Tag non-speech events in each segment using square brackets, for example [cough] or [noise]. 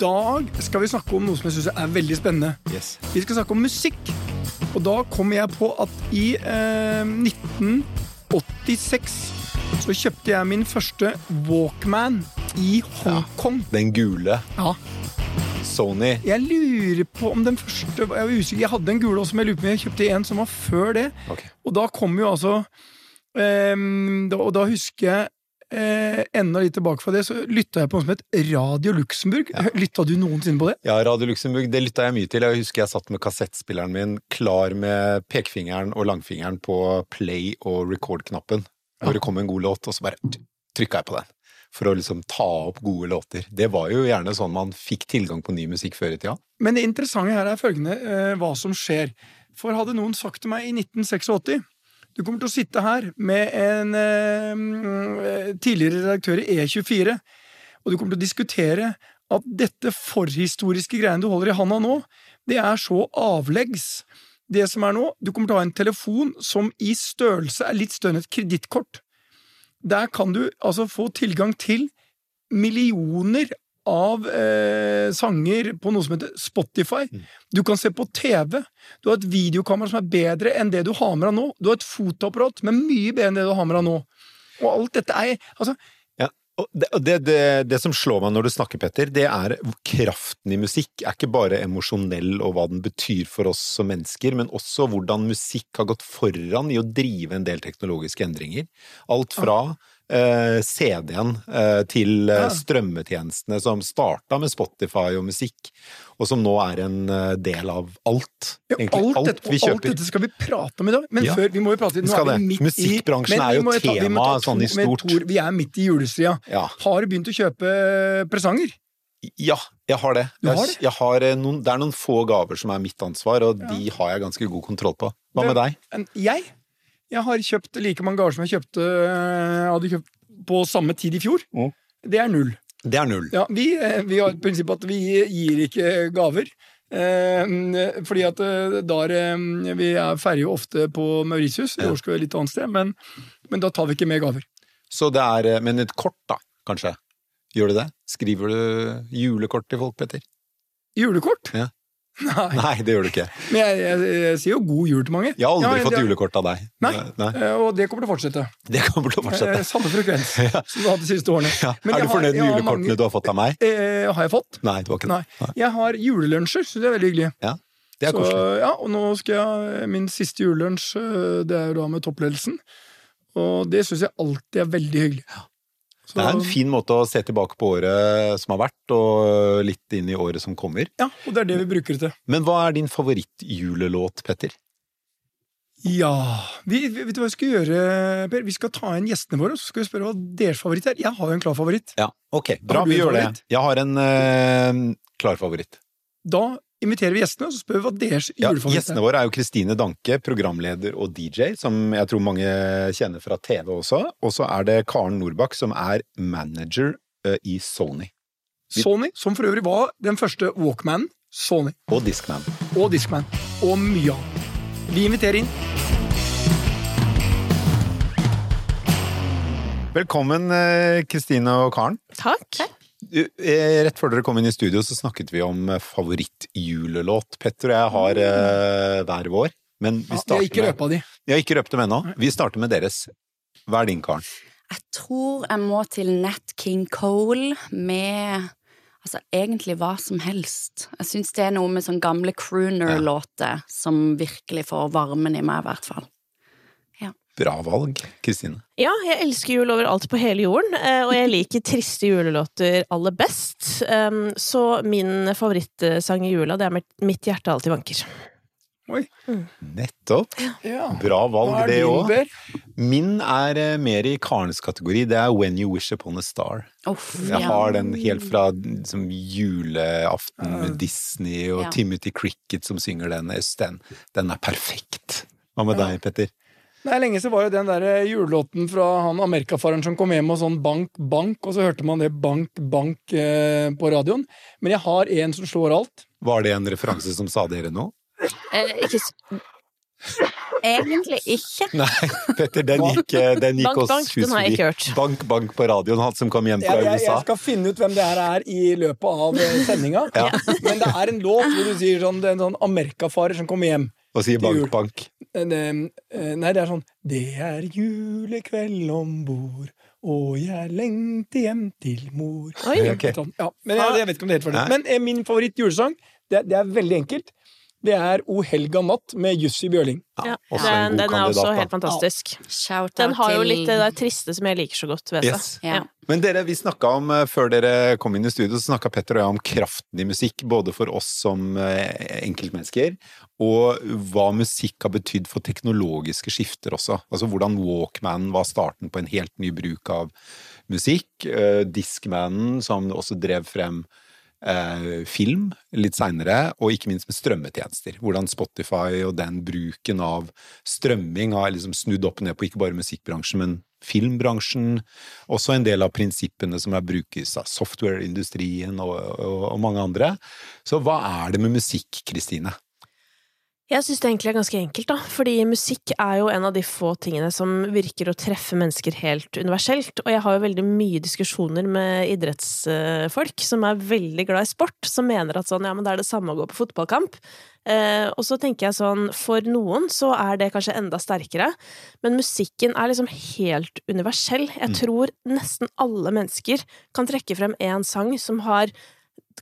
dag skal vi snakke om noe som jeg syns er veldig spennende. Yes. Vi skal snakke om musikk. Og da kommer jeg på at i eh, 1986 så kjøpte jeg min første Walkman i Hongkong. Den gule Ja. Sony. Jeg lurer på om den første Jeg var usikker, jeg hadde en gule også, men jeg lurer på om jeg kjøpte en som var før det. Okay. Og da kom jo altså ehm, da, Og da husker jeg eh, enda litt tilbake fra det, så lytta jeg på noe som het Radio Luxembourg. Lytta du noensinne på det? Ja, Radio Luxembourg, det lytta jeg mye til. Jeg husker jeg satt med kassettspilleren min klar med pekefingeren og langfingeren på play og record-knappen. Hvor det kom en god låt, og så bare trykka jeg på den. For å liksom ta opp gode låter. Det var jo gjerne sånn man fikk tilgang på ny musikk før i tida. Men det interessante her er følgende eh, hva som skjer. For hadde noen sagt til meg i 1986 du kommer til å sitte her med en eh, tidligere redaktør i E24, og du kommer til å diskutere at dette forhistoriske greiene du holder i handa nå, det er så avleggs. Det som er nå, du kommer til å ha en telefon som i størrelse er litt større enn et kredittkort. Der kan du altså få tilgang til millioner av eh, sanger på noe som heter Spotify. Du kan se på TV. Du har et videokamera som er bedre enn det du har med deg nå. Du har et fotoapparat som er mye bedre enn det du har med deg nå. Og alt dette er altså, og det, det, det, det som slår meg når du snakker, Petter, det er kraften i musikk. Er ikke bare emosjonell og hva den betyr for oss som mennesker, men også hvordan musikk har gått foran i å drive en del teknologiske endringer. Alt fra eh, CD-en eh, til eh, strømmetjenestene som starta med Spotify og musikk, og som nå er en eh, del av alt. ja, Egentlig alt, alt, dette, vi alt dette skal vi prate om i dag. Men Ja. før, vi må jo prate nå er vi midt i- Musikkbransjen er jo tema ta sånn i stort. Tor. Vi er midt i julestria. Ja. Har du begynt å kjøpe presanger? Ja, jeg har det. Har det? jeg har eh, noen, det er noen få gaver som er mitt ansvar, og de har jeg ganske god kontroll på. Hva med deg? Jeg? Jeg har kjøpt like mange gaver som jeg kjøpte eh, hadde kjøpt på samme tid i fjor. Mm. Det er null. Det er null. Ja, vi, eh, vi har et prinsipp at vi gir ikke gaver. Eh, fordi at eh, der eh, Vi er ferdig jo ofte på Mauritius, i år skal vi et litt annet sted, men, men da tar vi ikke med gaver. Så det er Men et kort, da, kanskje? Gjør du det? Skriver du julekort til folk, Petter? Julekort? Ja. Nei. Nei, det gjør du ikke. Men jeg, jeg, jeg sier jo god jul til mange. Jeg har aldri Ja, fått det- julekort av deg. Nei. Nei. Eh, Og det kommer til å fortsette. Det kommer til å fortsette. Eh, Samme frekvens [laughs] som du har hatt de siste årene. Ja. Men Er du fornøyd med julekortene mange- du har fått av meg? Eh, har jeg fått? Nei, det var ikke det. Jeg har julelunsjer, så det er veldig hyggelig. Ja, det er Så, koselig. ja, og nå skal jeg Min siste julelunsj, eh, det er jo da med toppledelsen. Og det syns jeg alltid er veldig hyggelig. Så, Det er en fin måte å se tilbake på året som har vært, og litt inn i året som kommer. ja, og det er det vi bruker det til. Men hva er din favorittjulelåt, Petter? Ja vi, Vet du hva vi skal gjøre, Per? Vi skal ta inn gjestene våre, og så skal vi spørre hva deres favoritt er. Jeg har jo en klar favoritt. Ja, ok, bra, vi gjør det. Jeg har en eh, klar favoritt. Da inviterer vi gjestene, og så spør vi hva deres Ja, julefavoritt gjestene er. våre er jo Kristine Danke, programleder og DJ, som jeg tror mange kjenner fra TV også. Og så er det Karen Nordbakk, som er manager uh, i Sony. Sony, som for øvrig var den første Walkmanen. Sony. Og Discman. Og Discman. Og mye annet. Vi inviterer inn. Velkommen, eh, Kristine og Karen. Takk. Eh, Rett før dere kom inn i studio, så snakket vi om eh, favorittjulelåt. Petter og jeg har eh, hver vår, men vi Ja, vi har ikke røpa de. Jeg har ikke røpt dem ennå. Vi starter med deres. Hva er din, Karen? Jeg tror jeg må til Nat King Cole med altså egentlig hva som helst. Jeg syns det er noe med sånn gamle crooner-låter som virkelig får varmen i meg, i hvert fall. Bra valg, Kristine. Ja, jeg elsker jul overalt på hele jorden, eh, og jeg liker triste julelåter aller best. Um, Så min favorittsang i jula, det er mitt- hjerte alltid vanker. Oi. Nettopp. Ja. Bra valg, det òg. Min er eh, mer i Karens kategori. Det er When You Wish Upon a Star. Uff, Jeg ja. har den helt fra liksom, juleaften med Disney og Ja. Timothy Cricket som synger den. Den, den er perfekt. Hva med deg, Petter? Nei, lenge så var jo den der julelåten fra han amerikafaren som kom hjem og sånn bank, bank, og så hørte man det bank, bank eh, på radioen. Men jeg har en som slår alt. Var det en referanse som sa dere nå? Eh, ikke Egentlig ikke. [laughs] Nei, Petter, den gikk, eh, den gikk Bank, oss bank, hus forbi. Bank, bank på radioen, han som kom hjem fra USA. jeg, jeg skal finne ut hvem det her er i løpet av eh, sendinga. Ja. Men det er en låt hvor du sier sånn, det er en sånn amerikafarer som kommer hjem. Og sier bank, bank. Eh, det- Nei, det er sånn Det er julekveld om bord, og jeg lengter hjem til mor. Oi. okay. Sånn, ja. Men jeg, jeg vet ikke om det heter for det. Nei. Men eh, min favoritt-julesang, det, det er veldig enkelt. Det er O helga natt med Jussi Bjørling. Ja, også en den, god den er også kandidat, da. helt fantastisk. Ja. Den har jo litt det der triste som jeg liker så godt ved seg. Yes. Ja. Men dere, vi snakka om, eh, før dere kom inn i studio, så snakka Petter og jeg om kraften i musikk, både for oss som eh, enkeltmennesker, og hva musikk har betydd for teknologiske skifter også. Altså hvordan Walkman var starten på en helt ny bruk av musikk. eh, Discmanen, som også drev frem film litt seinere, og ikke minst med strømmetjenester. Hvordan Spotify og den bruken av strømming har liksom snudd opp ned på ikke bare musikkbransjen, men filmbransjen. Også en del av prinsippene som brukes av softwareindustrien og, og, og mange andre. Så hva er det med musikk, Kristine? Jeg syns det egentlig er ganske enkelt, da. Fordi musikk er jo en av de få tingene som virker å treffe mennesker helt universelt. Og jeg har jo veldig mye diskusjoner med idrettsfolk som er veldig glad i sport, som mener at sånn, ja, men det er det samme å gå på fotballkamp. Eh, og så tenker jeg sånn, for noen så er det kanskje enda sterkere, men musikken er liksom helt universell. Jeg tror nesten alle mennesker kan trekke frem én sang som har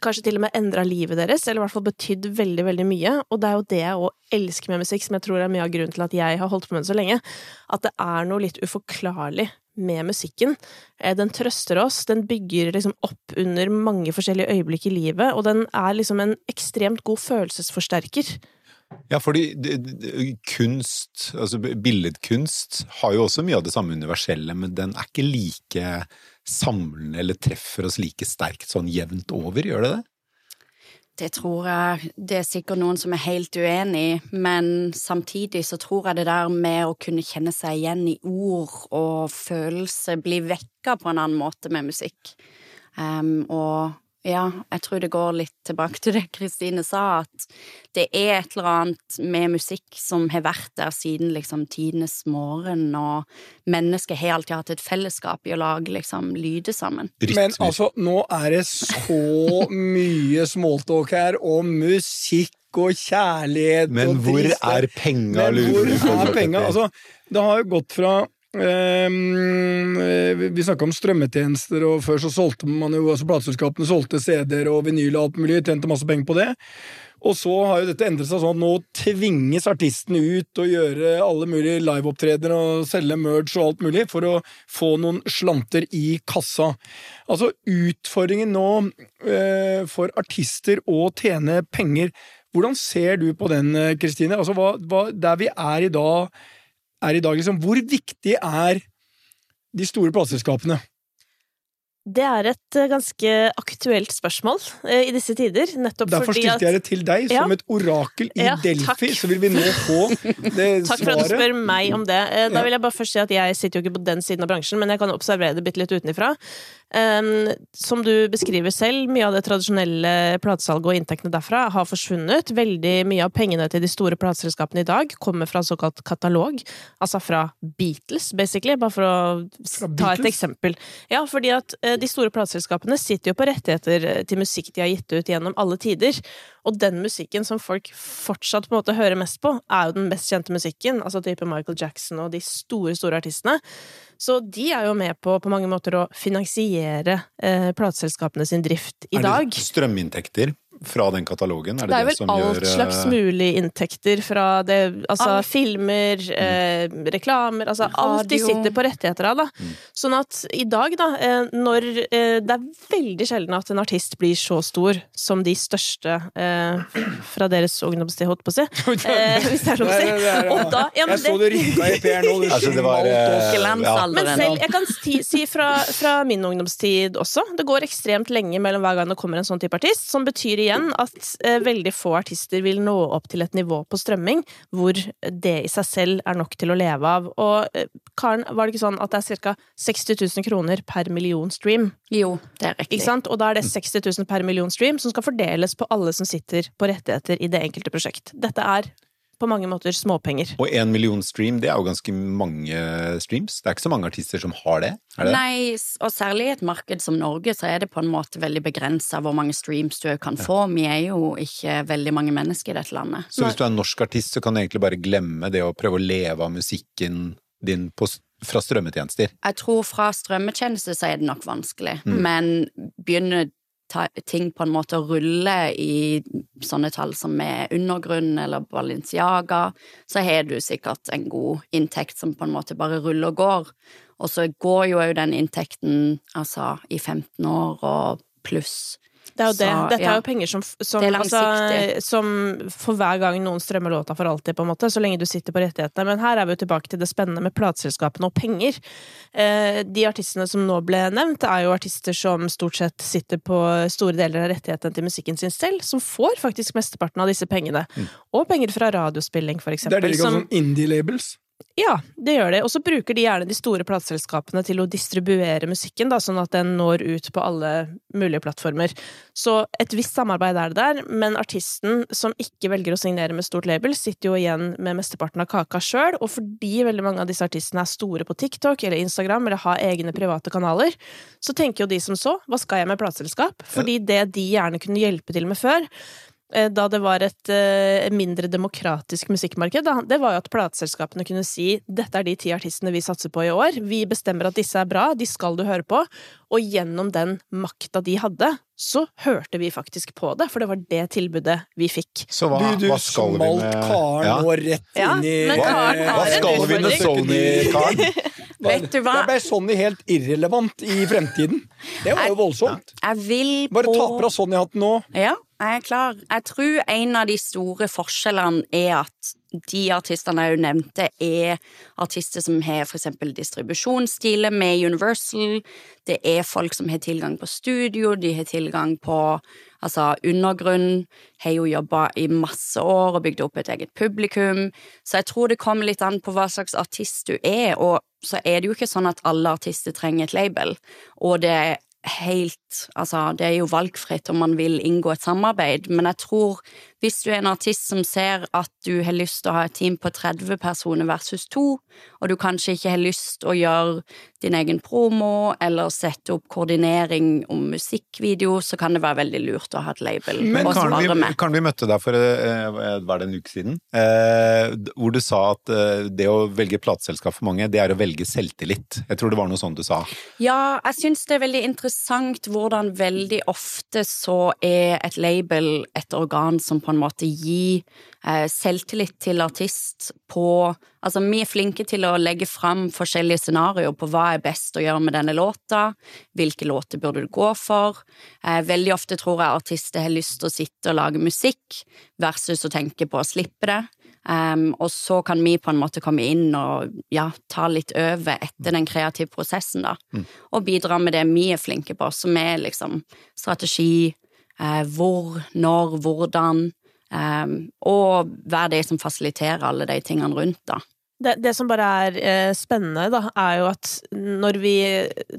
kanskje til og med endra livet deres, eller i hvert fall betydd veldig, veldig mye. Og det er jo det jeg òg elsker med musikk, som jeg tror er mye av grunnen til at jeg har holdt på med det så lenge. At det er noe litt uforklarlig med musikken. Eh, Den trøster oss, den bygger liksom opp under mange forskjellige øyeblikk i livet, og den er liksom en ekstremt god følelsesforsterker. Ja, fordi kunst, altså billedkunst, har jo også mye av det samme universelle, men den er ikke like samlende eller treffer oss like sterkt sånn jevnt over, gjør det det? Det tror jeg Det er sikkert noen som er helt uenig, men samtidig så tror jeg det der med å kunne kjenne seg igjen i ord og følelse blir vekka på en annen måte med musikk. Um, og ja, jeg tror det går litt tilbake til det Kristine sa, at det er et eller annet med musikk som har vært der siden liksom tidenes morgen, og mennesket har alltid hatt et fellesskap i å lage liksom lyder sammen. Men altså, nå er det så mye smalltalk her og musikk og kjærlighet Men og hvor er penga, Men lurer hvor du på, er penga? Altså, det har jo gått fra Vi snakka om strømmetjenester, og før så solgte man jo altså Plateselskapene solgte CD-er og vinyl og alt mulig, tjente masse penger på det. Og så har jo dette endret seg sånn at nå tvinges artistene ut og gjøre alle mulige liveopptredener og selge merge og alt mulig for å få noen slanter i kassa. Altså utfordringen nå eh, for artister å tjene penger, hvordan ser du på den, eh, Kristine? Altså, hva, hva, der vi er i dag, er i dag liksom, hvor viktig er de store plateselskapene? Det er et eh, ganske aktuelt spørsmål eh, i disse tider, nettopp Derfor fordi at stilte jeg det til deg, Ja. som et orakel i Ja, Delfi, takk. så vil vi nå få [laughs] det svaret. Takk for at du spør meg om det. Eh, Da vil jeg bare først si at jeg sitter jo ikke på den siden av bransjen, men jeg kan observere det bitte litt utenfra. Um, som du beskriver selv, mye av det tradisjonelle platesalget og inntektene derfra har forsvunnet. Veldig mye av pengene til de store plateselskapene i dag kommer fra såkalt katalog, altså fra Beatles, basically, bare for å ta et eksempel. Ja, fordi at de store plateselskapene sitter jo på rettigheter eh, til musikk de har gitt ut gjennom alle tider. Og den musikken som folk fortsatt på en måte hører mest på, er jo den mest kjente musikken, altså type Michael Jackson og de store, store artistene. Så de er jo med på på mange måter å finansiere eh, plateselskapene sin drift i dag. er det strøminntekter fra den katalogen? Er det Det er det, vel som alt gjør eh, slags mulig inntekter fra det Altså Alt. filmer, eh, reklamer Altså alt de sitter på rettigheter av, da. Mm. Sånn at i dag, da, eh, når eh, Det er veldig sjelden at en artist blir så stor som de største eh, fra deres ungdomstid, holdt på å si. [laughs] Eh, hvis det er lov å si. Det Og da, ja, men jeg så det rynka i Per nå. Du Altså, var, eh. Men selv, jeg kan si, si fra, fra min ungdomstid også, det går ekstremt lenge mellom hver gang det kommer en sånn type artist, som betyr igjen at eh, veldig få artister vil nå opp til et nivå på strømming hvor det i seg selv er nok til å leve av. Og eh, Karen, var det ikke sånn at det er ca. 60 000 kroner per million stream? Jo, det er riktig. Ikke sant? Og da er det 60 000 per million stream som skal fordeles på alle som sitter på rettigheter i det enkelte prosjekt. Dette er på mange måter småpenger. Og én million stream, det er jo ganske mange streams. Det er ikke så mange artister som har det? Er det? Nei, og særlig i et marked som Norge, så er det på en måte veldig begrensa hvor mange streams du kan få. Vi er jo ikke veldig mange mennesker i dette landet. Så hvis du er en norsk artist, så kan du egentlig bare glemme det å prøve å leve av musikken din på, fra strømmetjenester? Jeg tror fra strømmetjenester så er det nok vanskelig, Mm. men begynner ting på en måte ruller i sånne tall som er undergrunn eller Balenciaga, så har du sikkert en god inntekt som på en måte bare ruller og går. Og så går jo òg den inntekten altså i 15 år og pluss. Det er jo det. Så, Dette ja. er jo penger som, som, altså, som for hver gang noen strømmer låta for alltid, på en måte, så lenge du sitter på rettighetene. Men her er vi jo tilbake til det spennende med plateselskapene og penger. Eh, de artistene som nå ble nevnt, er jo artister som stort sett sitter på store deler av rettighetene til musikken sin selv, som får faktisk mesteparten av disse pengene. Og penger fra radiospilling, for eksempel. Det er det de kaller som- sånn indie-labels. Ja, det gjør det. Og så bruker de gjerne de store plateselskapene til å distribuere musikken, da, sånn at den når ut på alle mulige plattformer. Så et visst samarbeid er det der, men artisten som ikke velger å signere med stort label, sitter jo igjen med mesteparten av kaka sjøl, og fordi veldig mange av disse artistene er store på TikTok eller Instagram eller har egne private kanaler, så tenker jo de som så, hva skal jeg med plateselskap? Fordi det de gjerne kunne hjelpe til med før, da det var et eh, mindre demokratisk musikkmarked, det var jo at plateselskapene kunne si dette er de ti artistene vi satser på i år, vi bestemmer at disse er bra, de skal du høre på, og gjennom den makta de hadde, så hørte vi faktisk på det, for det var det tilbudet vi fikk. Så hva, du, du hva skal vi med Karen Ja. nå rett Ja, inn i Hva, hva skal vi med. Sony-karen? [laughs] Vet du hva? Da ble Sonny helt irrelevant i fremtiden. Det var jo voldsomt. Jeg vil Bare på ta på deg Sonny-hatten nå. Ja, jeg er klar. Jeg tror en av de store forskjellene er at de artistene jeg jo nevnte, er artister som har for eksempel distribusjonsstiler med Universal. Det er folk som har tilgang på studio, de har tilgang på altså undergrunn. Har jo jobba i masse år og bygd opp et eget publikum. Så jeg tror det kommer litt an på hva slags artist du er, og så er det jo ikke sånn at alle artister trenger et label. Og det helt Altså, det er jo valgfritt om man vil inngå et samarbeid, men jeg tror hvis du er en artist som ser at du har lyst til å ha et team på 30 personer versus to, og du kanskje ikke har lyst til å gjøre din egen promo eller sette opp koordinering om musikkvideo, så kan det være veldig lurt å ha et label Men og svare med. vi, med. Karen, vi møtte deg for eh, var det en uke siden, eh, hvor du sa at eh, det å velge plateselskap for mange, det er å velge selvtillit. Jeg tror det var noe sånt du sa. Ja, jeg syns det er veldig interessant hvordan veldig ofte så er et label et organ som på en måte gir eh, selvtillit til artist på Altså, vi er flinke til å legge fram forskjellige scenarioer på hva er best å gjøre med denne låta, hvilke låter burde du gå for. Eh, veldig ofte tror jeg artister har lyst til å sitte og lage musikk versus å tenke på å slippe det. Um, og så kan vi på en måte komme inn og ja, ta litt over etter den kreative prosessen, da. Og bidra med det vi er flinke på, som er liksom strategi, eh, hvor, når, hvordan. Um, og være det som fasiliterer alle de tingene rundt, da. Det, det som bare er eh, spennende, da, er jo at når vi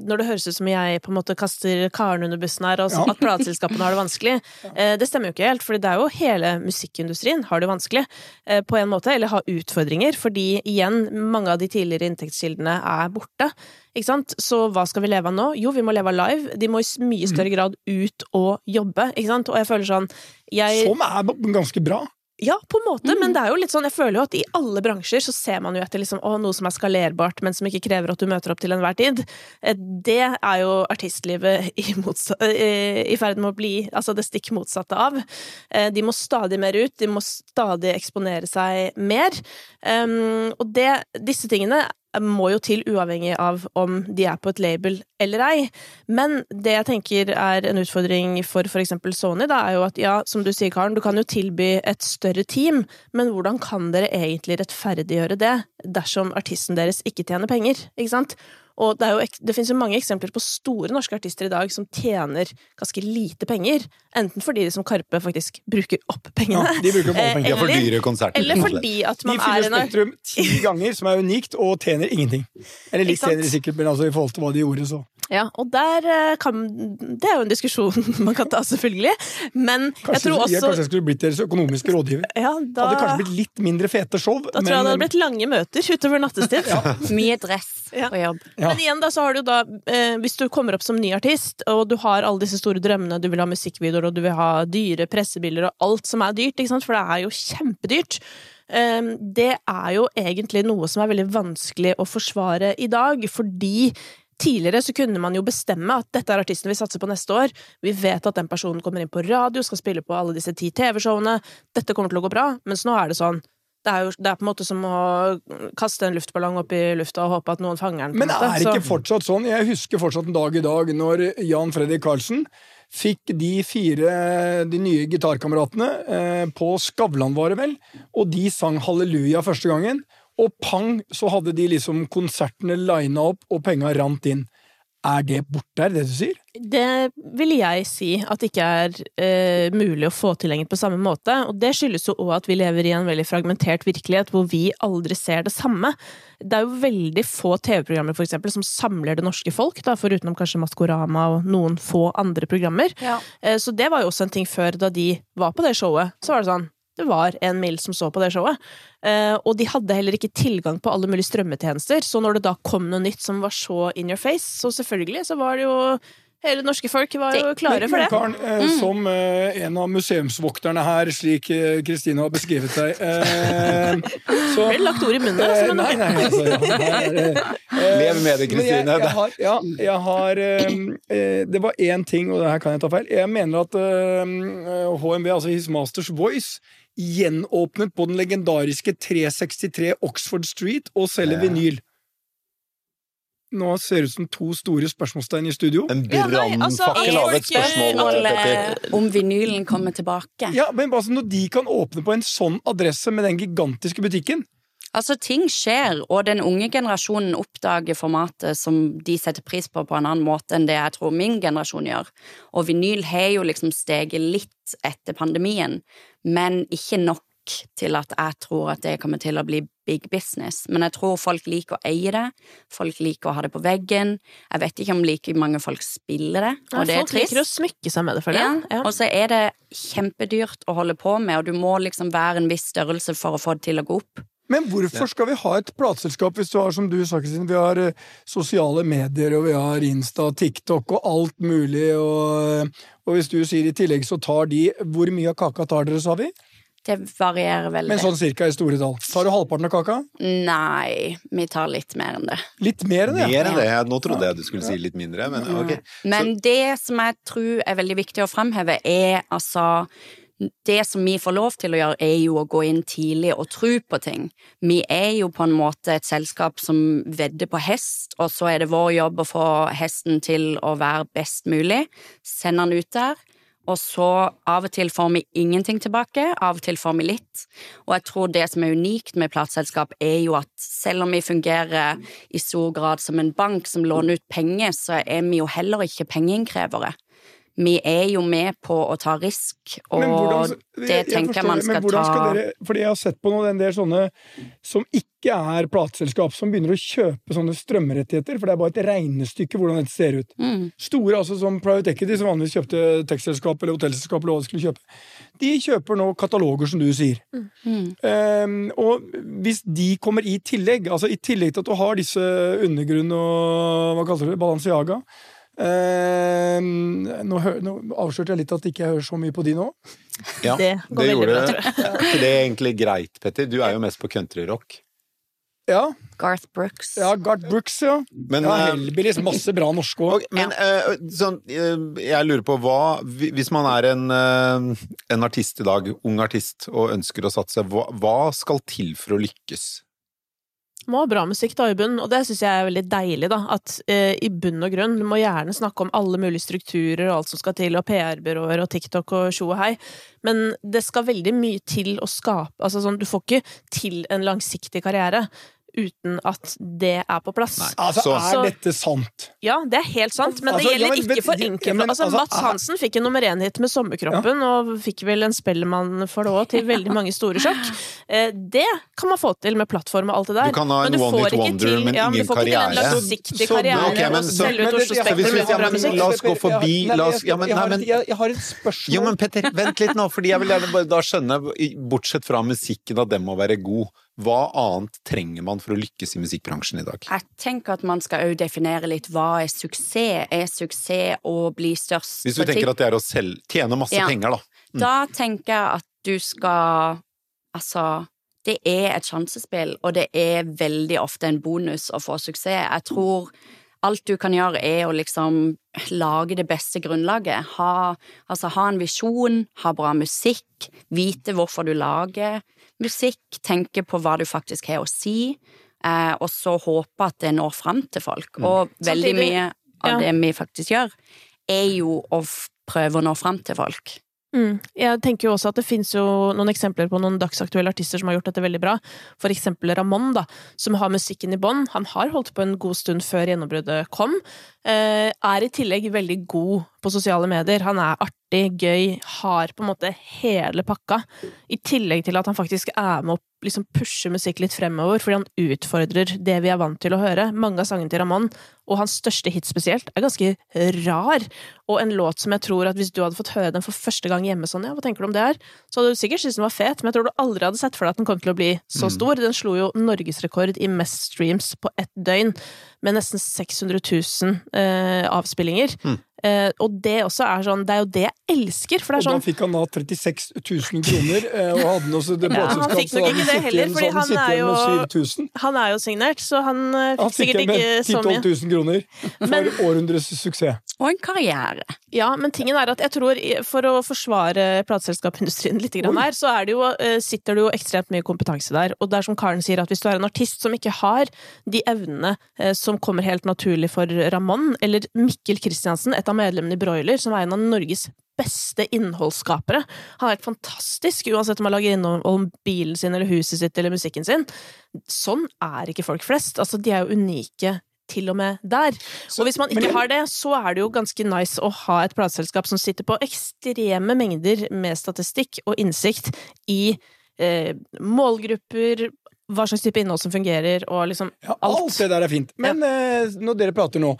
Når det høres ut som jeg på en måte kaster Karen under bussen her, og så- Ja. at plateselskapene har det vanskelig, eh, det stemmer jo ikke helt. For det er jo hele musikkindustrien har det vanskelig, eh, på en måte, eller har utfordringer. Fordi igjen, mange av de tidligere inntektskildene er borte. Ikke sant? Så hva skal vi leve av nå? Jo, vi må leve av live. De må i mye større grad ut og jobbe, ikke sant? Og jeg føler sånn jeg, Som er ganske bra. Ja, på en måte, men det er jo litt sånn, jeg føler jo at i alle bransjer så ser man jo etter liksom, å, noe som er skalerbart, men som ikke krever at du møter opp til enhver tid. Eh, Det er jo artistlivet i, eh, i ferd med å bli altså det stikk motsatte av. Eh, De må stadig mer ut, de må stadig eksponere seg mer. Um, og det, disse tingene må jo til uavhengig av om de er på et label eller ei. Men det jeg tenker er en utfordring for eksempel Sony, da, er jo at ja, som du sier, Karen, du kan jo tilby et større team, men hvordan kan dere egentlig rettferdiggjøre det dersom artisten deres ikke tjener penger, ikke sant? Og det, er jo, det finnes jo mange eksempler på store norske artister i dag som tjener ganske lite penger, enten fordi de som Karpe faktisk bruker opp pengene, Ja, de bruker opp pengene, eller, for dyre konserter. eller fordi at De man er en De fyller Spektrum ti ganger, som er unikt, og tjener ingenting. Eller litt tjener de sikkert, men altså i forhold til hva de gjorde, så Ja, og der eh, kan Det er jo en diskusjon [laughs] man kan ta, selvfølgelig. Men jeg Kanskje, også jeg, kanskje jeg skulle blitt deres økonomiske rådgiver. [laughs] ja, da, Hadde kanskje blitt litt mindre fete show. da tror jeg det hadde blitt lange møter utover nattestid. [laughs] Mye dress Ja. og jobb. Ja. Men igjen da, så har du da eh, Hvis du kommer opp som ny artist, og du har alle disse store drømmene, du vil ha musikkvideoer, og du vil ha dyre pressebilder og alt som er dyrt, ikke sant? for det er jo kjempedyrt. Eh, det er jo egentlig noe som er veldig vanskelig å forsvare i dag, fordi Tidligere så kunne man jo bestemme at dette er artisten vi satser på neste år. Vi vet at den personen kommer inn på radio, skal spille på alle disse ti TV-showene. Dette kommer til å gå bra. Mens nå er det sånn det er, jo, det er på en måte som å kaste en luftballong opp i lufta og håpe at noen fanger den. Men det er ikke fortsatt sånn? Jeg husker fortsatt en dag i dag når Jan Fredrik Karlsen fikk de fire de nye gitarkameratene eh, på Skavlan, var det vel, og de sang Halleluja første gangen. Og pang, så hadde de liksom konsertene lina opp, og penga rant inn. Er det borte, er det det du sier? Det vil jeg si at det ikke er eh, mulig å få til lenger på samme måte. Og det skyldes jo òg at vi lever i en veldig fragmentert virkelighet hvor vi aldri ser det samme. Det er jo veldig få TV-programmer for eksempel, som samler det norske folk, da, forutenom kanskje Maskorama og noen få andre programmer. Ja. Eh, så det var jo også en ting før, da de var på det showet. Så var det sånn det var en mill som så på det showet. Eh, og de hadde heller ikke tilgang på alle mulige strømmetjenester, så når det da kom noe nytt som var så in your face, så selvfølgelig så var det jo Hele det norske folk var jo klare for det. Karen, eh, som eh, en av museumsvokterne her, slik eh, Kristine har beskrevet deg eh, [laughs] så Ble lagt ord i munnen? Eh, Altså, men, nei, nei, altså, [laughs] Lev med det, Kristine. Jeg, har, ja, jeg har Det var én ting, og det her kan jeg ta feil. Jeg mener at eh, HMV, altså His Masters Voice, gjenåpnet på den legendariske 363 Oxford Street og selger Ja. vinyl. Nå ser det ut som to store spørsmålstegn i studio. En Ja, altså, av et spørsmål. Alle, om vinylen kommer tilbake. Ja, men altså Når de kan åpne på en sånn adresse med den gigantiske butikken Altså, ting skjer, og den unge generasjonen oppdager formatet som de setter pris på på en annen måte enn det jeg tror min generasjon gjør. Og vinyl har jo liksom steget litt etter pandemien, men ikke nok til at jeg tror at det kommer til å bli big business. Men jeg tror folk liker å eie det, folk liker å ha det på veggen. Jeg vet ikke om like mange folk spiller det, ja, og det er trist. folk liker å smykke seg med det, føler Ja. Ja. og så er det kjempedyrt å holde på med, og du må liksom være en viss størrelse for å få det til å gå opp. Men hvorfor skal vi ha et plateselskap hvis du har, som du sa, Kristin, vi har eh, sosiale medier, og vi har Insta, TikTok og alt mulig, og, og hvis du sier i tillegg så tar de Hvor mye av kaka tar dere, sa vi? Det varierer veldig. Men sånn cirka i store tall. Tar du halvparten av kaka? Nei, vi tar litt mer enn det. Litt mer enn det? Mer enn det. Nå trodde jeg du skulle si litt mindre, men ok. Men det som jeg tror er veldig viktig å fremheve, er altså det som vi får lov til å gjøre, er jo å gå inn tidlig og tro på ting. Vi er jo på en måte et selskap som vedder på hest, og så er det vår jobb å få hesten til å være best mulig. Sende den ut der. Og så av og til får vi ingenting tilbake, av og til får vi litt. Og jeg tror det som er unikt med plateselskap, er jo at selv om vi fungerer i stor grad som en bank som låner ut penger, så er vi jo heller ikke pengeinnkrevere. Vi er jo med på å ta risk, og hvordan- det jeg- jeg tenker jeg man skal, men skal ta dere, Fordi jeg har sett på noen en del sånne som ikke er plateselskap, som begynner å kjøpe sånne strømrettigheter, for det er bare et regnestykke hvordan dette ser ut. mm. Store, altså som Private Equity, som vanligvis kjøpte tekstselskap eller hotellselskap, eller hva de skulle kjøpe, de kjøper nå kataloger, som du sier. Mm. Um, og hvis de kommer i tillegg, altså i tillegg til at du har disse undergrunn og hva kaller du det, Balenciaga ehm, nå, nå avslørte jeg litt at ikke jeg hører så mye på de nå. Ja, Det går veldig gjorde bra, det. Er egentlig greit, Petter? Du er jo mest på countryrock. Ja, Garth Brooks. ja Garth Brooks, ja. Men, ja eh, Hellbillies, masse bra norske òg. Okay, men eh, sånn, eh, jeg lurer på hva Hvis man er en, eh, en artist i dag, ung artist, og ønsker å satse, hva, hva skal til for å lykkes? Må bra musikk da i bunn, og det syns jeg er veldig deilig, da. At eh, i bunn og grunn, du må gjerne snakke om alle mulige strukturer og alt som skal til, og PR-byråer og TikTok og tjo og hei, men det skal veldig mye til å skape Altså sånn, du får ikke til en langsiktig karriere uten at det er på plass. Nei. Altså, Så- er dette sant? Ja, det er helt sant, men det Altså, ja, gjelder men ikke for ja, enkelte. men altså, altså, Mats Hansen fikk en nummer én-hit med Sommerkroppen, og fikk vel en Spellemann for det òg, til veldig mange store sjokk. Eh, det kan man få til med plattform og alt det der. Du kan ha en men du one får hit ikke wonder, til, men ja, ingen du får ikke til karriere. en langsiktig karriere ok, men så- selge ut Men Oslo Spektrum ja, men la oss gå forbi, jeg ja, men- har et- men- spørsmål. Jo, men Petter, vent litt nå, fordi jeg vil gjerne bare da skjønne, bortsett fra musikken, at den må være god. Hva annet trenger man for å lykkes i musikkbransjen i dag? Jeg tenker at man skal òg definere litt hva er suksess. Er suksess å bli størst Hvis du tenker at det er å selv, tjene masse Ja. penger, da. Da tenker jeg at du skal Altså, det er et sjansespill, og det er veldig ofte en bonus å få suksess. Jeg tror alt du kan gjøre, er å liksom lage det beste grunnlaget. Ha, altså, ha en visjon, ha bra musikk, vite hvorfor du lager musikk, tenke på hva du faktisk har å si, eh, og så håpe at det når fram til folk. Og veldig Samtidig- mye av ja. det vi faktisk gjør, er jo å prøve å nå fram til folk. Mm. Jeg tenker jo også at det finnes jo noen eksempler på noen dagsaktuelle artister som har gjort dette veldig bra. For eksempel Ramón, da, som har musikken i bånn. Han har holdt på en god stund før gjennombruddet kom. Eh, er i tillegg veldig god på sosiale medier. Han er artig, gøy, har på en måte hele pakka. I tillegg til at han faktisk er med å liksom pushe musikk litt fremover, fordi han utfordrer det vi er vant til å høre. Mange av sangene til Ramón, og hans største hit spesielt, er ganske rar. Og en låt som jeg tror at hvis du hadde fått høre den for første gang hjemme sånn, ja, hva tenker du om det her? Så hadde du sikkert syntes den var fet, men jeg tror du aldri hadde sett for deg at den kom til å bli så stor. Den slo jo norgesrekord i mest streams på ett døgn, med nesten 600 000 eh, avspillinger. Eh, og det også er sånn, det er jo det jeg elsker, for det Og er da sånn fikk han da 36 000 kroner, eh, og hadde han også det [laughs] Ja, han fikk nok ikke det heller, fordi igjen- han er jo- Han er jo signert, så han fikk Han fikk fikk sikkert igjen med ikke 10 så mye. 000-12 000 kroner for Men- århundres suksess. Og en karriere. Ja, men tingen er at jeg tror, for å forsvare plateselskapindustrien litt grann her, så er det jo, eh, sitter det jo ekstremt mye kompetanse der. Og det er som Karen sier, at hvis du er en artist som ikke har de evnene eh, som kommer helt naturlig for Ramón, eller Mikkel Kristiansen, et av medlemmene i Broiler, som er en av Norges beste innholdsskapere. Han er helt fantastisk, uansett om han lager innhold om bilen sin eller huset sitt eller musikken sin. Sånn er ikke folk flest. Altså, de er jo unike til og med der. og hvis man ikke har det, så er det jo ganske nice å ha et plateselskap som sitter på ekstreme mengder med statistikk og innsikt i eh, målgrupper, hva slags type innhold som fungerer, og liksom Ja, alt. alt det der er fint. Men eh, når dere prater nå,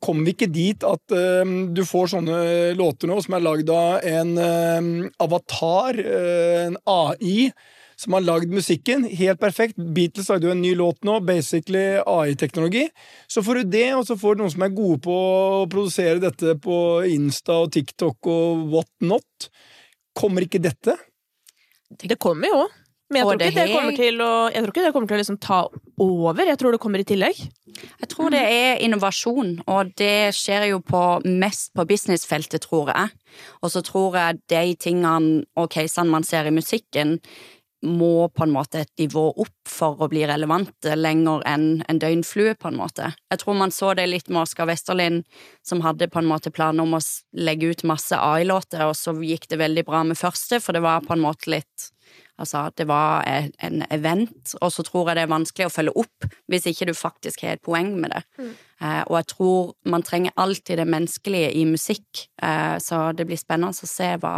kommer vi ikke dit at uh, du får sånne låter nå som er lagd av en uh, avatar, uh, en AI, som har lagd musikken helt perfekt. Beatles lagde jo en ny låt nå, basically AI-teknologi. Så får du det, og så får du noen som er gode på å produsere dette på Insta og TikTok og what not. Kommer ikke dette? Det kommer jo, men jeg tror, det ikke det kommer til å, jeg tror ikke det kommer til å liksom ta over. Jeg tror det kommer i tillegg. Jeg tror det er innovasjon, og det skjer jo på, mest på businessfeltet, tror jeg. Og så tror jeg de tingene og casene man ser i musikken, må på en måte et nivå opp for å bli relevante lenger enn en døgnflue, på en måte. Jeg tror man så det litt med Oskar Westerlind, som hadde på en måte planer om å legge ut masse AI-låter, og så gikk det veldig bra med første, for det var på en måte litt Altså, det var e- en event, og så tror jeg det er vanskelig å følge opp hvis ikke du faktisk har et poeng med det. Eh, og jeg tror man trenger alltid det menneskelige i musikk, eh, så det blir spennende å se hva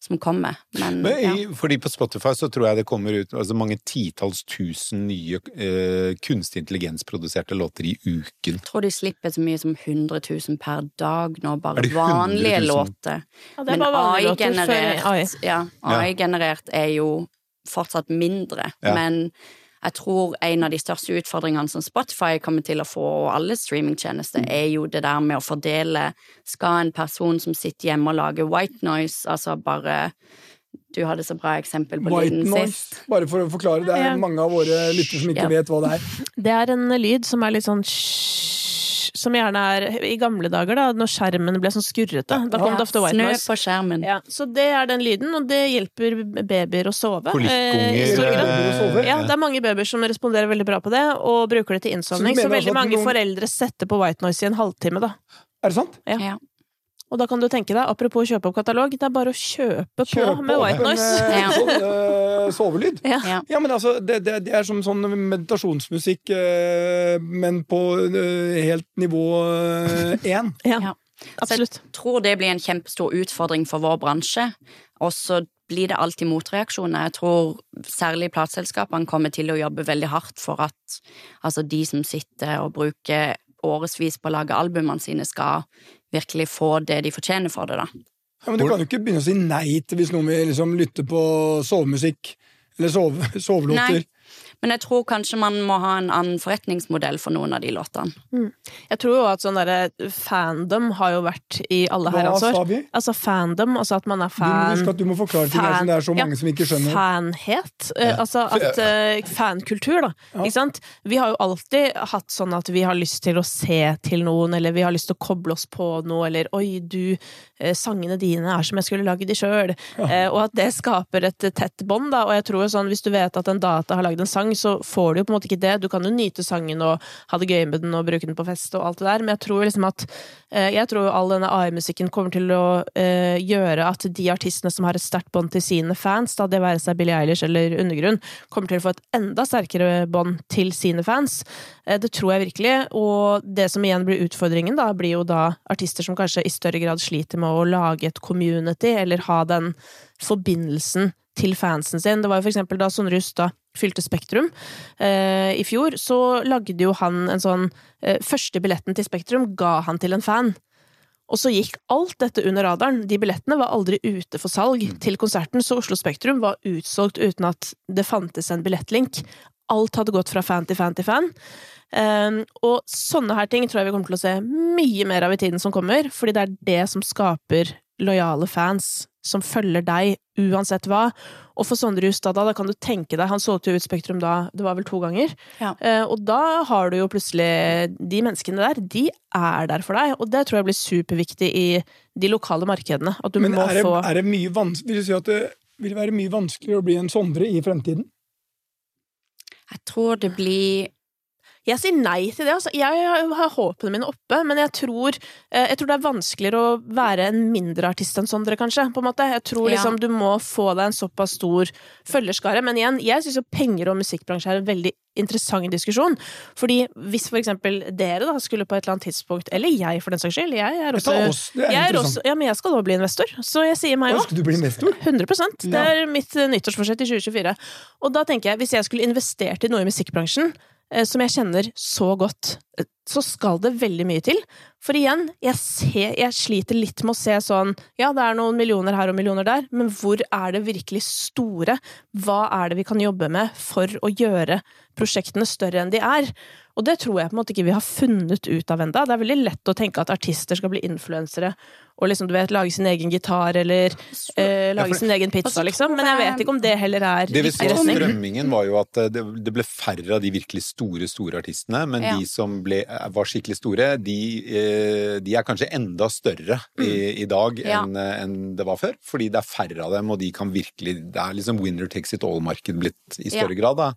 som kommer. Men, Men ja. fordi på Spotify så tror jeg det kommer ut altså mange titalls tusen nye eh, kunstig intelligensproduserte låter i uken. Jeg tror de slipper så mye som 100 000 per dag nå, Er bare det vanlige låter. Ja, det er Men AI-generert AI. ja, AI-generert er jo fortsatt mindre, Ja. men jeg tror en av de største utfordringene som Spotify kommer til å få, og alle streamingtjenester, er jo det der med å fordele Skal en person som sitter hjemme og lager white noise, altså bare Du hadde så bra eksempel på White lyden noise, sist. bare for å forklare. Det Ja. er mange av våre lyttere som ikke Ja. vet hva det er. Det er en lyd som er litt sånn Som gjerne er i gamle dager, da, når skjermen ble sånn skurrete. Da kom det ofte white Snø noise. på skjermen. Ja, så det er den lyden, og det hjelper babyer å sove. Kolikkunger, eh, eh? Ja, det er mange babyer som responderer veldig bra på det, og bruker det til innsovning. Så Så, altså veldig mange noen- foreldre setter på white noise i en halvtime, da. Er det sant? Ja. Og da kan du tenke deg, apropos kjøpe opp katalog, det er bare å kjøpe på med white noise. eh, [laughs] Ja. sånn eh, sovelyd. Ja. Ja. Men altså, det, det, det er som sånn meditasjonsmusikk, eh, men på eh, helt nivå én. [laughs] Ja, Ja. absolutt. Jeg tror det blir en kjempestor utfordring for vår bransje. Og så blir det alltid motreaksjoner. Jeg tror særlig plateselskapene kommer til å jobbe veldig hardt for at altså de som sitter og bruker årevis på å lage albumene sine, skal virkelig få det de fortjener for det, da. Ja, men du kan jo ikke begynne å si nei til hvis noen vil liksom lytte på sovemusikk. Eller sove, [laughs] sovelåter. Nei. Men jeg tror kanskje man må ha en annen forretningsmodell for noen av de låtene. Jeg tror jo at sånn derre fandom har jo vært i alle Hva herrens sa år. vi? Altså fandom, altså at man er Du må at du må forklare ting her som det er så ja, mange som ikke skjønner. Fanhet. Ja. altså at uh, Fankultur, da. Ja. Ikke sant? Vi har jo alltid hatt sånn at vi har lyst til å se til noen, eller vi har lyst til å koble oss på noe, eller oi, du, eh, sangene dine er som jeg skulle lagd de sjøl. Eh, og at det skaper et tett bånd, da. Og jeg tror jo sånn, hvis du vet at en data har lagd en sang, så får du jo på en måte ikke det. Du kan jo nyte sangen og ha det gøy med den og bruke den på fest og alt det der, men jeg tror liksom at eh, Jeg tror all denne AI-musikken kommer til å eh, gjøre at de artistene som har et sterkt bånd til sine fans, da det være seg Billie Eilish eller Undergrunn, kommer til å få et enda sterkere bånd til sine fans. Eh, det tror jeg virkelig. Og det som igjen blir utfordringen, da, blir jo da artister som kanskje i større grad sliter med å lage et community, eller ha den forbindelsen til fansen sin. Det var jo for eksempel da Sondre Justad fylte Spektrum eh, i fjor, så lagde jo han en sånn eh, Første billetten til Spektrum ga han til en fan. Og så gikk alt dette under radaren. De billettene var aldri ute for salg til konserten, så Oslo Spektrum var utsolgt uten at det fantes en billettlink. Alt hadde gått fra fan til fan til fan. Um, og sånne her ting tror jeg vi kommer til å se mye mer av i tiden som kommer, fordi det er det som skaper lojale fans som følger deg uansett hva. Og for Sondre Justad, da, da kan du tenke deg, han solgte jo ut Spektrum da, det var vel to ganger. Ja. Eh, og da har du jo plutselig De menneskene der, de er der for deg, og det tror jeg blir superviktig i de lokale markedene. At du Men må er det, få er det mye vanskelig, vil du si at det vil være mye vanskeligere å bli en Sondre i fremtiden? Jeg tror det blir Jeg sier nei til det. Altså. Jeg har håpene mine oppe, men jeg tror, eh, jeg tror det er vanskeligere å være en mindre artist enn Sondre, kanskje. På en måte. Jeg tror Ja. liksom du må få deg en såpass stor følgerskare. Men igjen, jeg syns jo penger og musikkbransje er en veldig interessant diskusjon. Fordi hvis for eksempel dere da skulle på et eller annet tidspunkt, eller jeg for den saks skyld Jeg er også, er oss, er jeg er også ja, men jeg skal også bli investor, så jeg sier meg òg. Skal du bli investor? 100 Det er mitt nyttårsforsett i 2024. Og da tenker jeg, hvis jeg skulle investert i noe i musikkbransjen, som jeg kjenner så godt, eh, så skal det veldig mye til. For igjen, jeg, ser, jeg sliter litt med å se sånn Ja, det er noen millioner her og millioner der, men hvor er det virkelig store? Hva er det vi kan jobbe med for å gjøre prosjektene større enn de er? Og det tror jeg på en måte ikke vi har funnet ut av enda. Det er veldig lett å tenke at artister skal bli influensere og liksom, du vet, lage sin egen gitar eller eh, lage for- sin egen pizza, så liksom. Men jeg vet ikke om det heller er Det vi så av strømmingen var jo at eh, det, det ble færre av de virkelig store, store artistene, men Ja. de som ble, eh, var skikkelig store, de, eh, de er kanskje enda større i, i dag Ja. enn en det var før. Fordi det er færre av dem, og de kan virkelig Det er liksom winner takes it all-marked blitt i større grad, da.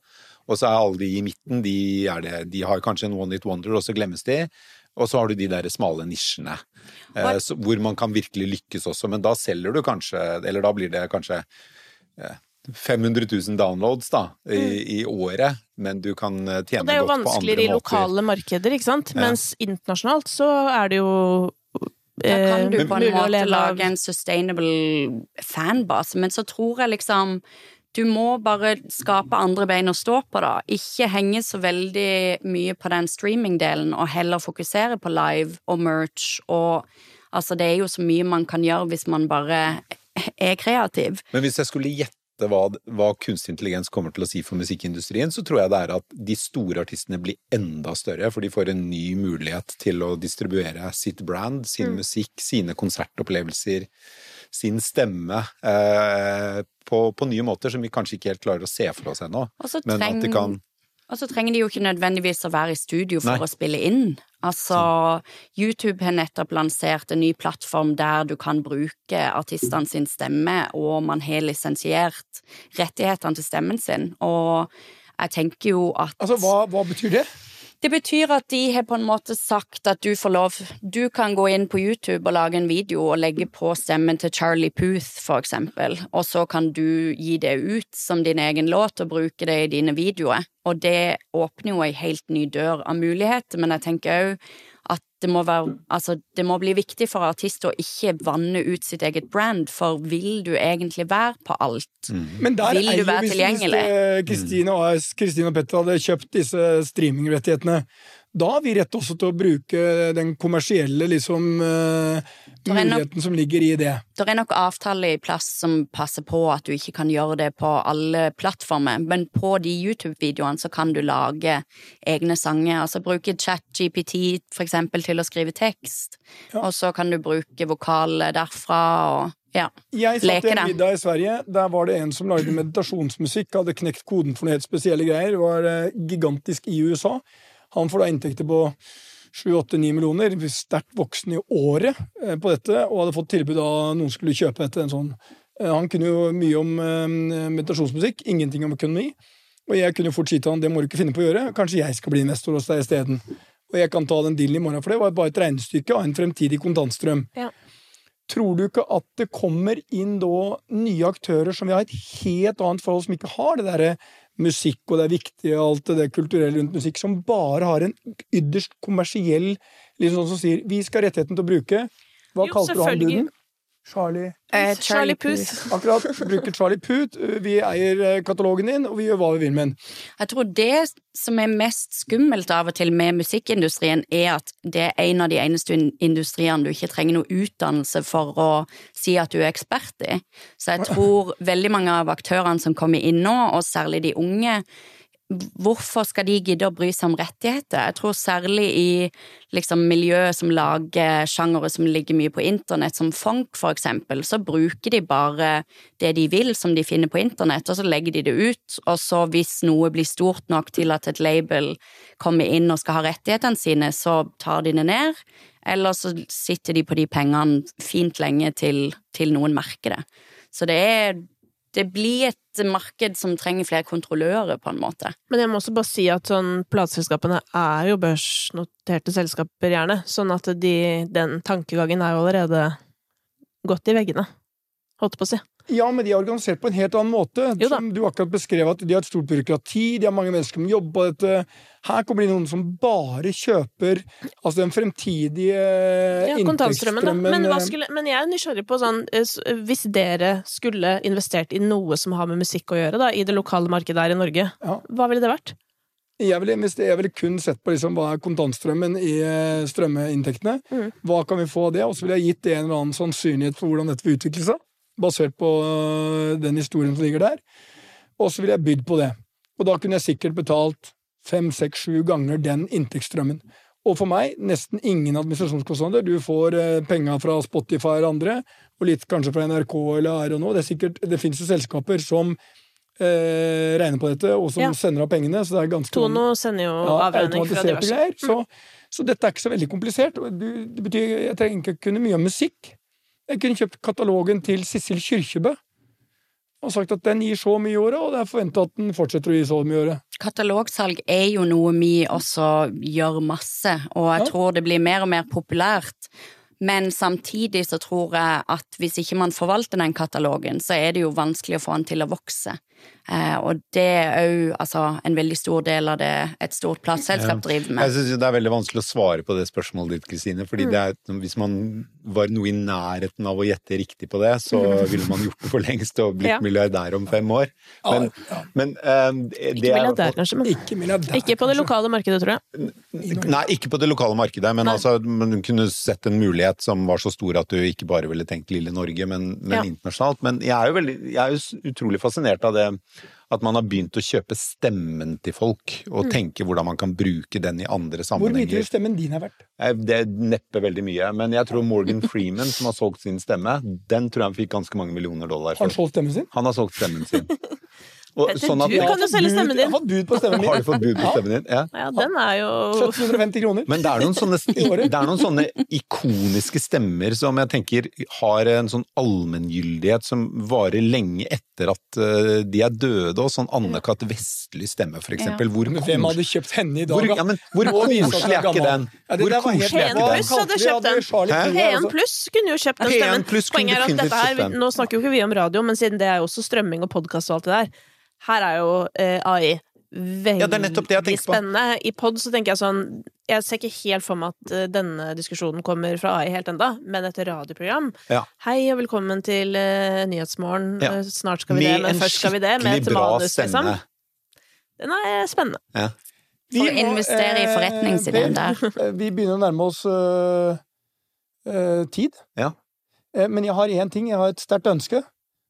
Og så er alle de i midten, de, er det, de har kanskje en one hit wonder, og så glemmes de. Og så har du de der smale nisjene, eh, så, hvor man kan virkelig lykkes også. Men da selger du kanskje Eller da blir det kanskje eh, 500 000 downloads da, i, i året, men du kan tjene godt på Og måter. det er jo vanskeligere andre i måter. lokale markeder, ikke sant? Ja. Mens internasjonalt så er det jo Da kan du eh, på en måte lage en sustainable fanbase, men så tror jeg liksom du må bare skape andre bein å stå på, da. Ikke henge så veldig mye på den streamingdelen, og heller fokusere på live og merch og Altså, det er jo så mye man kan gjøre hvis man bare er kreativ. Men hvis jeg skulle gjette hva, hva kunstig intelligens kommer til å si for musikkindustrien, så tror jeg det er at de store artistene blir enda større, for de får en ny mulighet til å distribuere sitt brand, sin Mm. musikk, sine konsertopplevelser, sin stemme, eh, på, på nye måter som vi kanskje ikke helt klarer å se for oss ennå. Og så Men at de treng- kan Og så trenger de jo ikke nødvendigvis å være i studio for Nei. å spille inn. Altså, YouTube har nettopp lansert en ny plattform der du kan bruke artistene sin stemme, og man har lisensiert rettighetene til stemmen sin. Og jeg tenker jo at Altså, hva, hva betyr det? Det betyr at de har på en måte sagt at du får lov Du kan gå inn på YouTube og lage en video og legge på stemmen til Charlie Puth, for eksempel, og så kan du gi det ut som din egen låt og bruke det i dine videoer. Og det åpner jo ei helt ny dør av muligheter, men jeg tenker òg at det må, være, altså, det må bli viktig for artister å ikke vanne ut sitt eget brand, for vil du egentlig være på alt? Men der Vil er du jo, være hvis- tilgjengelig? Hvis eh, Kristine Kristine og Petter hadde kjøpt disse streamingrettighetene, da har vi rett også til å bruke den kommersielle liksom, eh, er nok- muligheten som ligger i det. Det er nok avtaler i plass som passer på at du ikke kan gjøre det på alle plattformer, men på de YouTube-videoene så kan du lage egne sanger. Altså bruke ChatGPT for eksempel til å skrive tekst, Ja. og så kan du bruke vokaler derfra og ja. Jeg satt i en middag i Sverige. Der var det en som lagde meditasjonsmusikk, hadde knekt koden for noe helt spesielle greier. Var eh, gigantisk i USA. Han får da inntekter på 7-8-9 millioner, sterkt voksen i året eh, på dette, og hadde fått tilbud av noen skulle kjøpe dette. En sånn. Eh, Han kunne jo mye om eh, meditasjonsmusikk, ingenting om økonomi. Og jeg kunne jo fort si til han det må du ikke finne på å gjøre, kanskje jeg skal bli investor hos deg isteden. Og jeg kan ta den dealen i morgen, for det var bare et regnestykke av en fremtidig kontantstrøm. Ja. Tror du ikke at det kommer inn da nye aktører som vi har et helt annet forhold, som ikke har det derre musikk og det er viktig og alt det kulturelle rundt musikk, som bare har en ytterst kommersiell liksom sånn som sier 'vi skal ha rettigheten til å bruke'. Hva Jo, kalte du han duden? Charlie Eh, Charlie Puth. [laughs] Akkurat. Bruker Charlie Puth. Vi eier eh, katalogen din, og vi gjør hva vi vil med den. Jeg tror det som er mest skummelt av og til med musikkindustrien, er at det er en av de eneste in- industriene du ikke trenger noe utdannelse for å si at du er ekspert i. Så jeg [laughs] tror veldig mange av aktørene som kommer inn nå, og særlig de unge, Hvorfor skal de gidde å bry seg om rettigheter? Jeg tror særlig i liksom, miljøet som lager sjangere som ligger mye på internett, som funk for eksempel, så bruker de bare det de vil som de finner på internett, og så legger de det ut, og så hvis noe blir stort nok til at et label kommer inn og skal ha rettighetene sine, så tar de det ned, eller så sitter de på de pengene fint lenge til, til noen merker det. Så det er det blir et marked som trenger flere kontrollører, på en måte. Men jeg må også bare si at sånn, plateselskapene er jo børsnoterte selskaper, gjerne. Sånn at de, den tankegangen er jo allerede gått i veggene. Holdt på å si. Ja, men de er organisert på en helt annen måte. Jo. Som du akkurat beskrev, at de har et stort byråkrati, de har mange mennesker som jobber på dette. Her kommer det inn noen som bare kjøper altså den fremtidige Ja, kontantstrømmen, da. Men, eh, skulle, men jeg er nysgjerrig på sånn eh, Hvis dere skulle investert i noe som har med musikk å gjøre, da, i det lokale markedet her i Norge, Ja. hva ville det vært? Jeg ville, jeg ville kun sett på liksom, hva er kontantstrømmen i eh, strømmeinntektene. Mm. Hva kan vi få av det? Og så ville jeg gitt det en eller annen sannsynlighet for hvordan dette vil utvikle seg. Basert på øh, den historien som ligger der. Og så ville jeg bydd på det. Og da kunne jeg sikkert betalt fem, seks, sju ganger den inntektsstrømmen. Og for meg nesten ingen administrasjonskostnader. Du får eh, penga fra Spotify eller andre, og litt kanskje fra NRK eller og noe. Det, er sikkert, det finnes jo selskaper som eh, regner på dette, og som Ja. sender av pengene. Så det er ganske Tono sender jo ja, avregning fra diverse. greier. Så, så dette er ikke så veldig komplisert. Du, det betyr Jeg trenger ikke kunne mye om musikk. Jeg kunne kjøpt katalogen til Sissel Kyrkjebø og sagt at den gir så mye i året, og det er forventa at den fortsetter å gi så mye i året. Katalogsalg er jo noe vi også gjør masse, og jeg Ja. tror det blir mer og mer populært. Men samtidig så tror jeg at hvis ikke man forvalter den katalogen, så er det jo vanskelig å få den til å vokse. Eh, og det er òg altså, en veldig stor del av det et stort plateselskap driver med. Jeg med. syns det er veldig vanskelig å svare på det spørsmålet ditt, Kristine. fordi det er, hvis man var noe i nærheten av å gjette riktig på det, så [laughs] ville man gjort det for lengst og blitt Ja. milliardær om fem år. Men, Ja, men eh, det Ikke er milliardær, kanskje, men Ikke milliardær, ikke på det lokale markedet, tror jeg. Nei, ikke på det lokale markedet, men Nei. altså, man kunne sett en mulighet som var så stor at du ikke bare ville tenkt lille Norge, men, men Ja. internasjonalt. Men jeg er jo veldig, jeg er jo utrolig fascinert av det at man har begynt å kjøpe stemmen til folk, og tenke hvordan man kan bruke den i andre sammenhenger. Hvor mye tror du stemmen din er verdt? Det er neppe veldig mye, men jeg tror Morgan [laughs] Freeman, som har solgt sin stemme, den tror jeg han fikk ganske mange millioner dollar Har han for. solgt stemmen sin? Han har solgt stemmen sin. [laughs] Og Petter, sånn at- du kan jo selge stemmen din. Jeg har fått bud på stemmen min. Har du fått bud på stemmen din? Ja. Ja, den er jo 1750 kroner. Men det er, noen sånne, [laughs] det er noen sånne ikoniske stemmer som jeg tenker har en sånn allmenngyldighet som varer lenge etter at eh, de er døde, og sånn Anne-Kat. Vestly stemme, for eksempel. Hvor Men hvem hadde kjøpt henne i dag? hvor, da? ja, men, hvor koselig er ikke den? Hvor koselig er ikke den? hadde kjøpt den. Charlie Hæ? P1 altså. pluss kunne jo kjøpt den stemmen. Poenget er at dette her. Nå snakker jo ikke vi om radio, men siden det er jo også strømming og podkast og alt det der, her er jo eh, AI veldig Ja, det er nettopp det jeg tenker på. spennende. I pod så tenker jeg sånn Jeg ser ikke helt for meg at eh, denne diskusjonen kommer fra AI helt enda, men et radioprogram. Ja. Hei og velkommen til uh, Nyhetsmorgen. Ja. Snart skal vi det, men først skal vi det. Med et manus, liksom. Den er spennende. Ja. Vi For å investere i forretningsideen eh, Vi begynner å nærme oss uh, uh, tid. Ja. Eh, Men jeg har én ting, jeg har et sterkt ønske.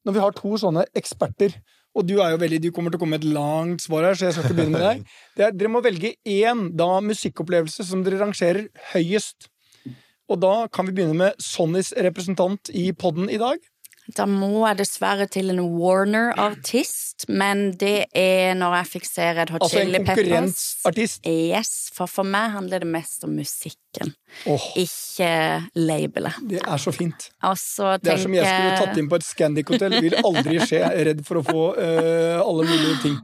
Når vi har to sånne eksperter, og du er jo veldig, du kommer til å komme med et langt svar her, så jeg skal ikke begynne med deg. [laughs] Det er, dere må velge én da musikkopplevelse som dere rangerer høyest. Og da kan vi begynne med Sonnys representant i podden i dag. Da må jeg dessverre til en Warner-artist, men det er når jeg fikk se Red Hot Altså en Chili Peppers. konkurrentartist. Yes, for for meg handler det mest om musikken, oh. ikke labelet. det er så fint. Altså, så Det er som jeg skulle tatt inn på et Scandic-hotell. Vil aldri skje. Jeg er redd for å få uh, alle mulige ting.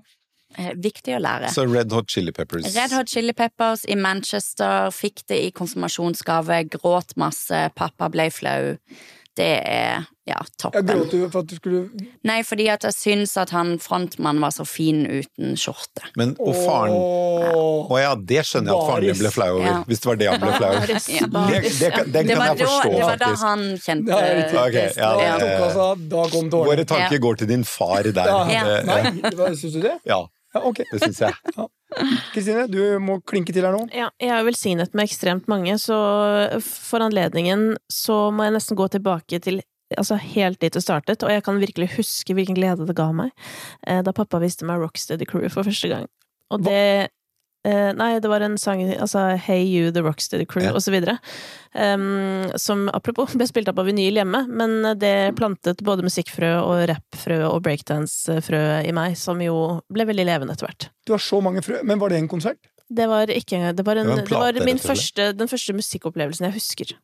eh, Viktig å lære. Så Red Hot Chili Peppers. Red Hot Chili Peppers i Manchester, fikk det i konfirmasjonsgave, gråt masse, pappa ble flau. Det er ja, Jeg toppen. gråt du for at du skulle Nei, fordi at jeg syns at han frontmannen var så fin uten skjorte. Men, og faren Å ja, det skjønner jeg at faren din ble flau over. Ja. Hvis det var det han ble flau over. Ja. Det, det, den Det kan var, jeg da, forstå, det var da han kjente Det er ja, Da kom tårene. Våre tanker Ja. går til din far der. Ja. Ja. Nei, syns du det? Ja, Ja, ok. det syns jeg. Kristine, du må klinke til her nå. Ja, jeg er velsignet med ekstremt mange, så for anledningen så må jeg nesten gå tilbake til Altså helt dit det startet, og jeg kan virkelig huske hvilken glede det ga meg eh, da pappa viste meg Rocksteady Crew for første gang. Og det eh, Nei, det var en sang, altså Hey You, The Rocksteady Crew, Ja. osv. Um, som apropos ble spilt av på vinyl hjemme, men det plantet både musikkfrø og rappfrø og breakdance-frø i meg, som jo ble veldig levende etter hvert. Du har så mange frø. Men var det en konsert? Det var ikke Det var, en, Det var en det var min første, den første musikkopplevelsen jeg husker.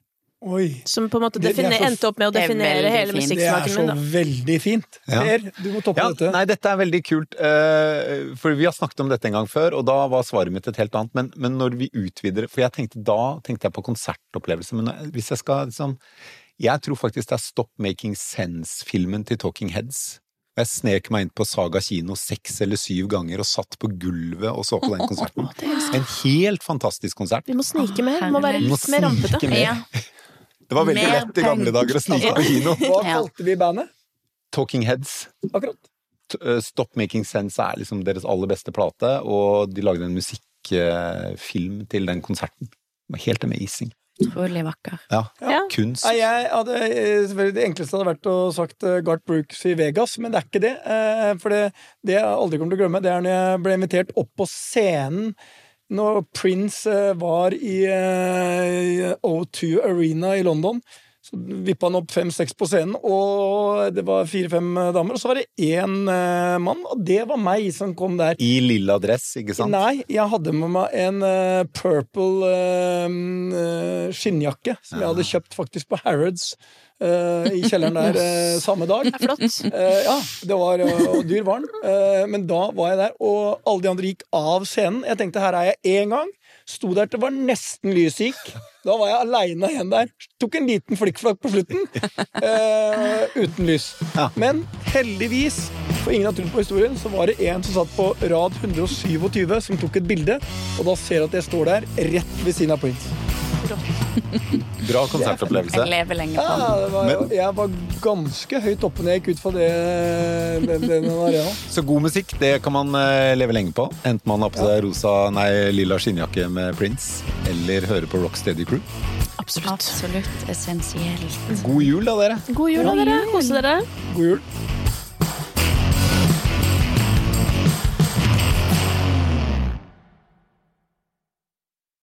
Oi. Som på en måte er definer, så- endte opp med å er definere hele musikksmaken min. Det er så min, da. veldig fint. Ja. Per, du må toppe Ja, dette. nei, dette er veldig kult, eh, for vi har snakket om dette en gang før, og da var svaret mitt et helt annet, men, men når vi utvider, for jeg tenkte da tenkte jeg på konsertopplevelse, men hvis jeg skal liksom, jeg tror faktisk det er Stop Making Sense-filmen til Talking Heads. Jeg snek meg inn på Saga kino seks eller syv ganger og satt på gulvet og så på den konserten. [laughs] En helt fantastisk konsert. Vi må snike mer. Vi må være litt mer rampete. Ja. Det var veldig lett i gamle dager å snike på kino. [laughs] Hva kalte vi bandet? Talking Heads. Akkurat. Eh, Stop Making Sense er liksom deres aller beste plate, og de lagde en musikkfilm til den konserten. Det var helt amazing. Utrolig vakker. Ja. Ja. Kunst. Ja, jeg hadde, eh, selvfølgelig Det enkleste hadde vært å sagt Gart Brooks i Vegas, men det er ikke det. eh, For det, det jeg aldri kommer til å glemme, det er når jeg ble invitert opp på scenen når Prince eh, var i eh, O2 Arena i London. Så vippa han opp fem-seks på scenen, og det var fire-fem damer. Og så var det én uh, mann, og det var meg som kom der. I lilla dress, ikke sant? Nei, jeg hadde med meg en uh, purple uh, eh, skinnjakke som jeg hadde kjøpt faktisk på Harrods eh, i kjelleren der [laughs] samme dag. Det er flott. Eh, ja, det var og dyr var den. Eh, men da var jeg der, og alle de andre gikk av scenen. Jeg tenkte her er jeg én gang. Sto der til det var nesten lyset gikk. Da var jeg aleine igjen der. Tok en liten flikkflakk på slutten. Uh, uten lys. Ja. Men heldigvis, for ingen har trodd på historien, så var det en som satt på rad 127 som tok et bilde. Og da ser jeg at jeg står der rett ved siden av Prince. Bra konsertopplevelse. [laughs] Jeg lever lenge på den. var, jeg var ganske høyt oppe når jeg gikk ut fra det, den, den arenaen. Så god musikk, det kan man eh, leve lenge på. Enten man har på seg rosa, nei, lilla skinnjakke med Prince, eller hører på Rocksteady Crew. Absolutt. Absolutt essensielt. God jul, da, dere! God jul, da, dere. Kose dere. God jul.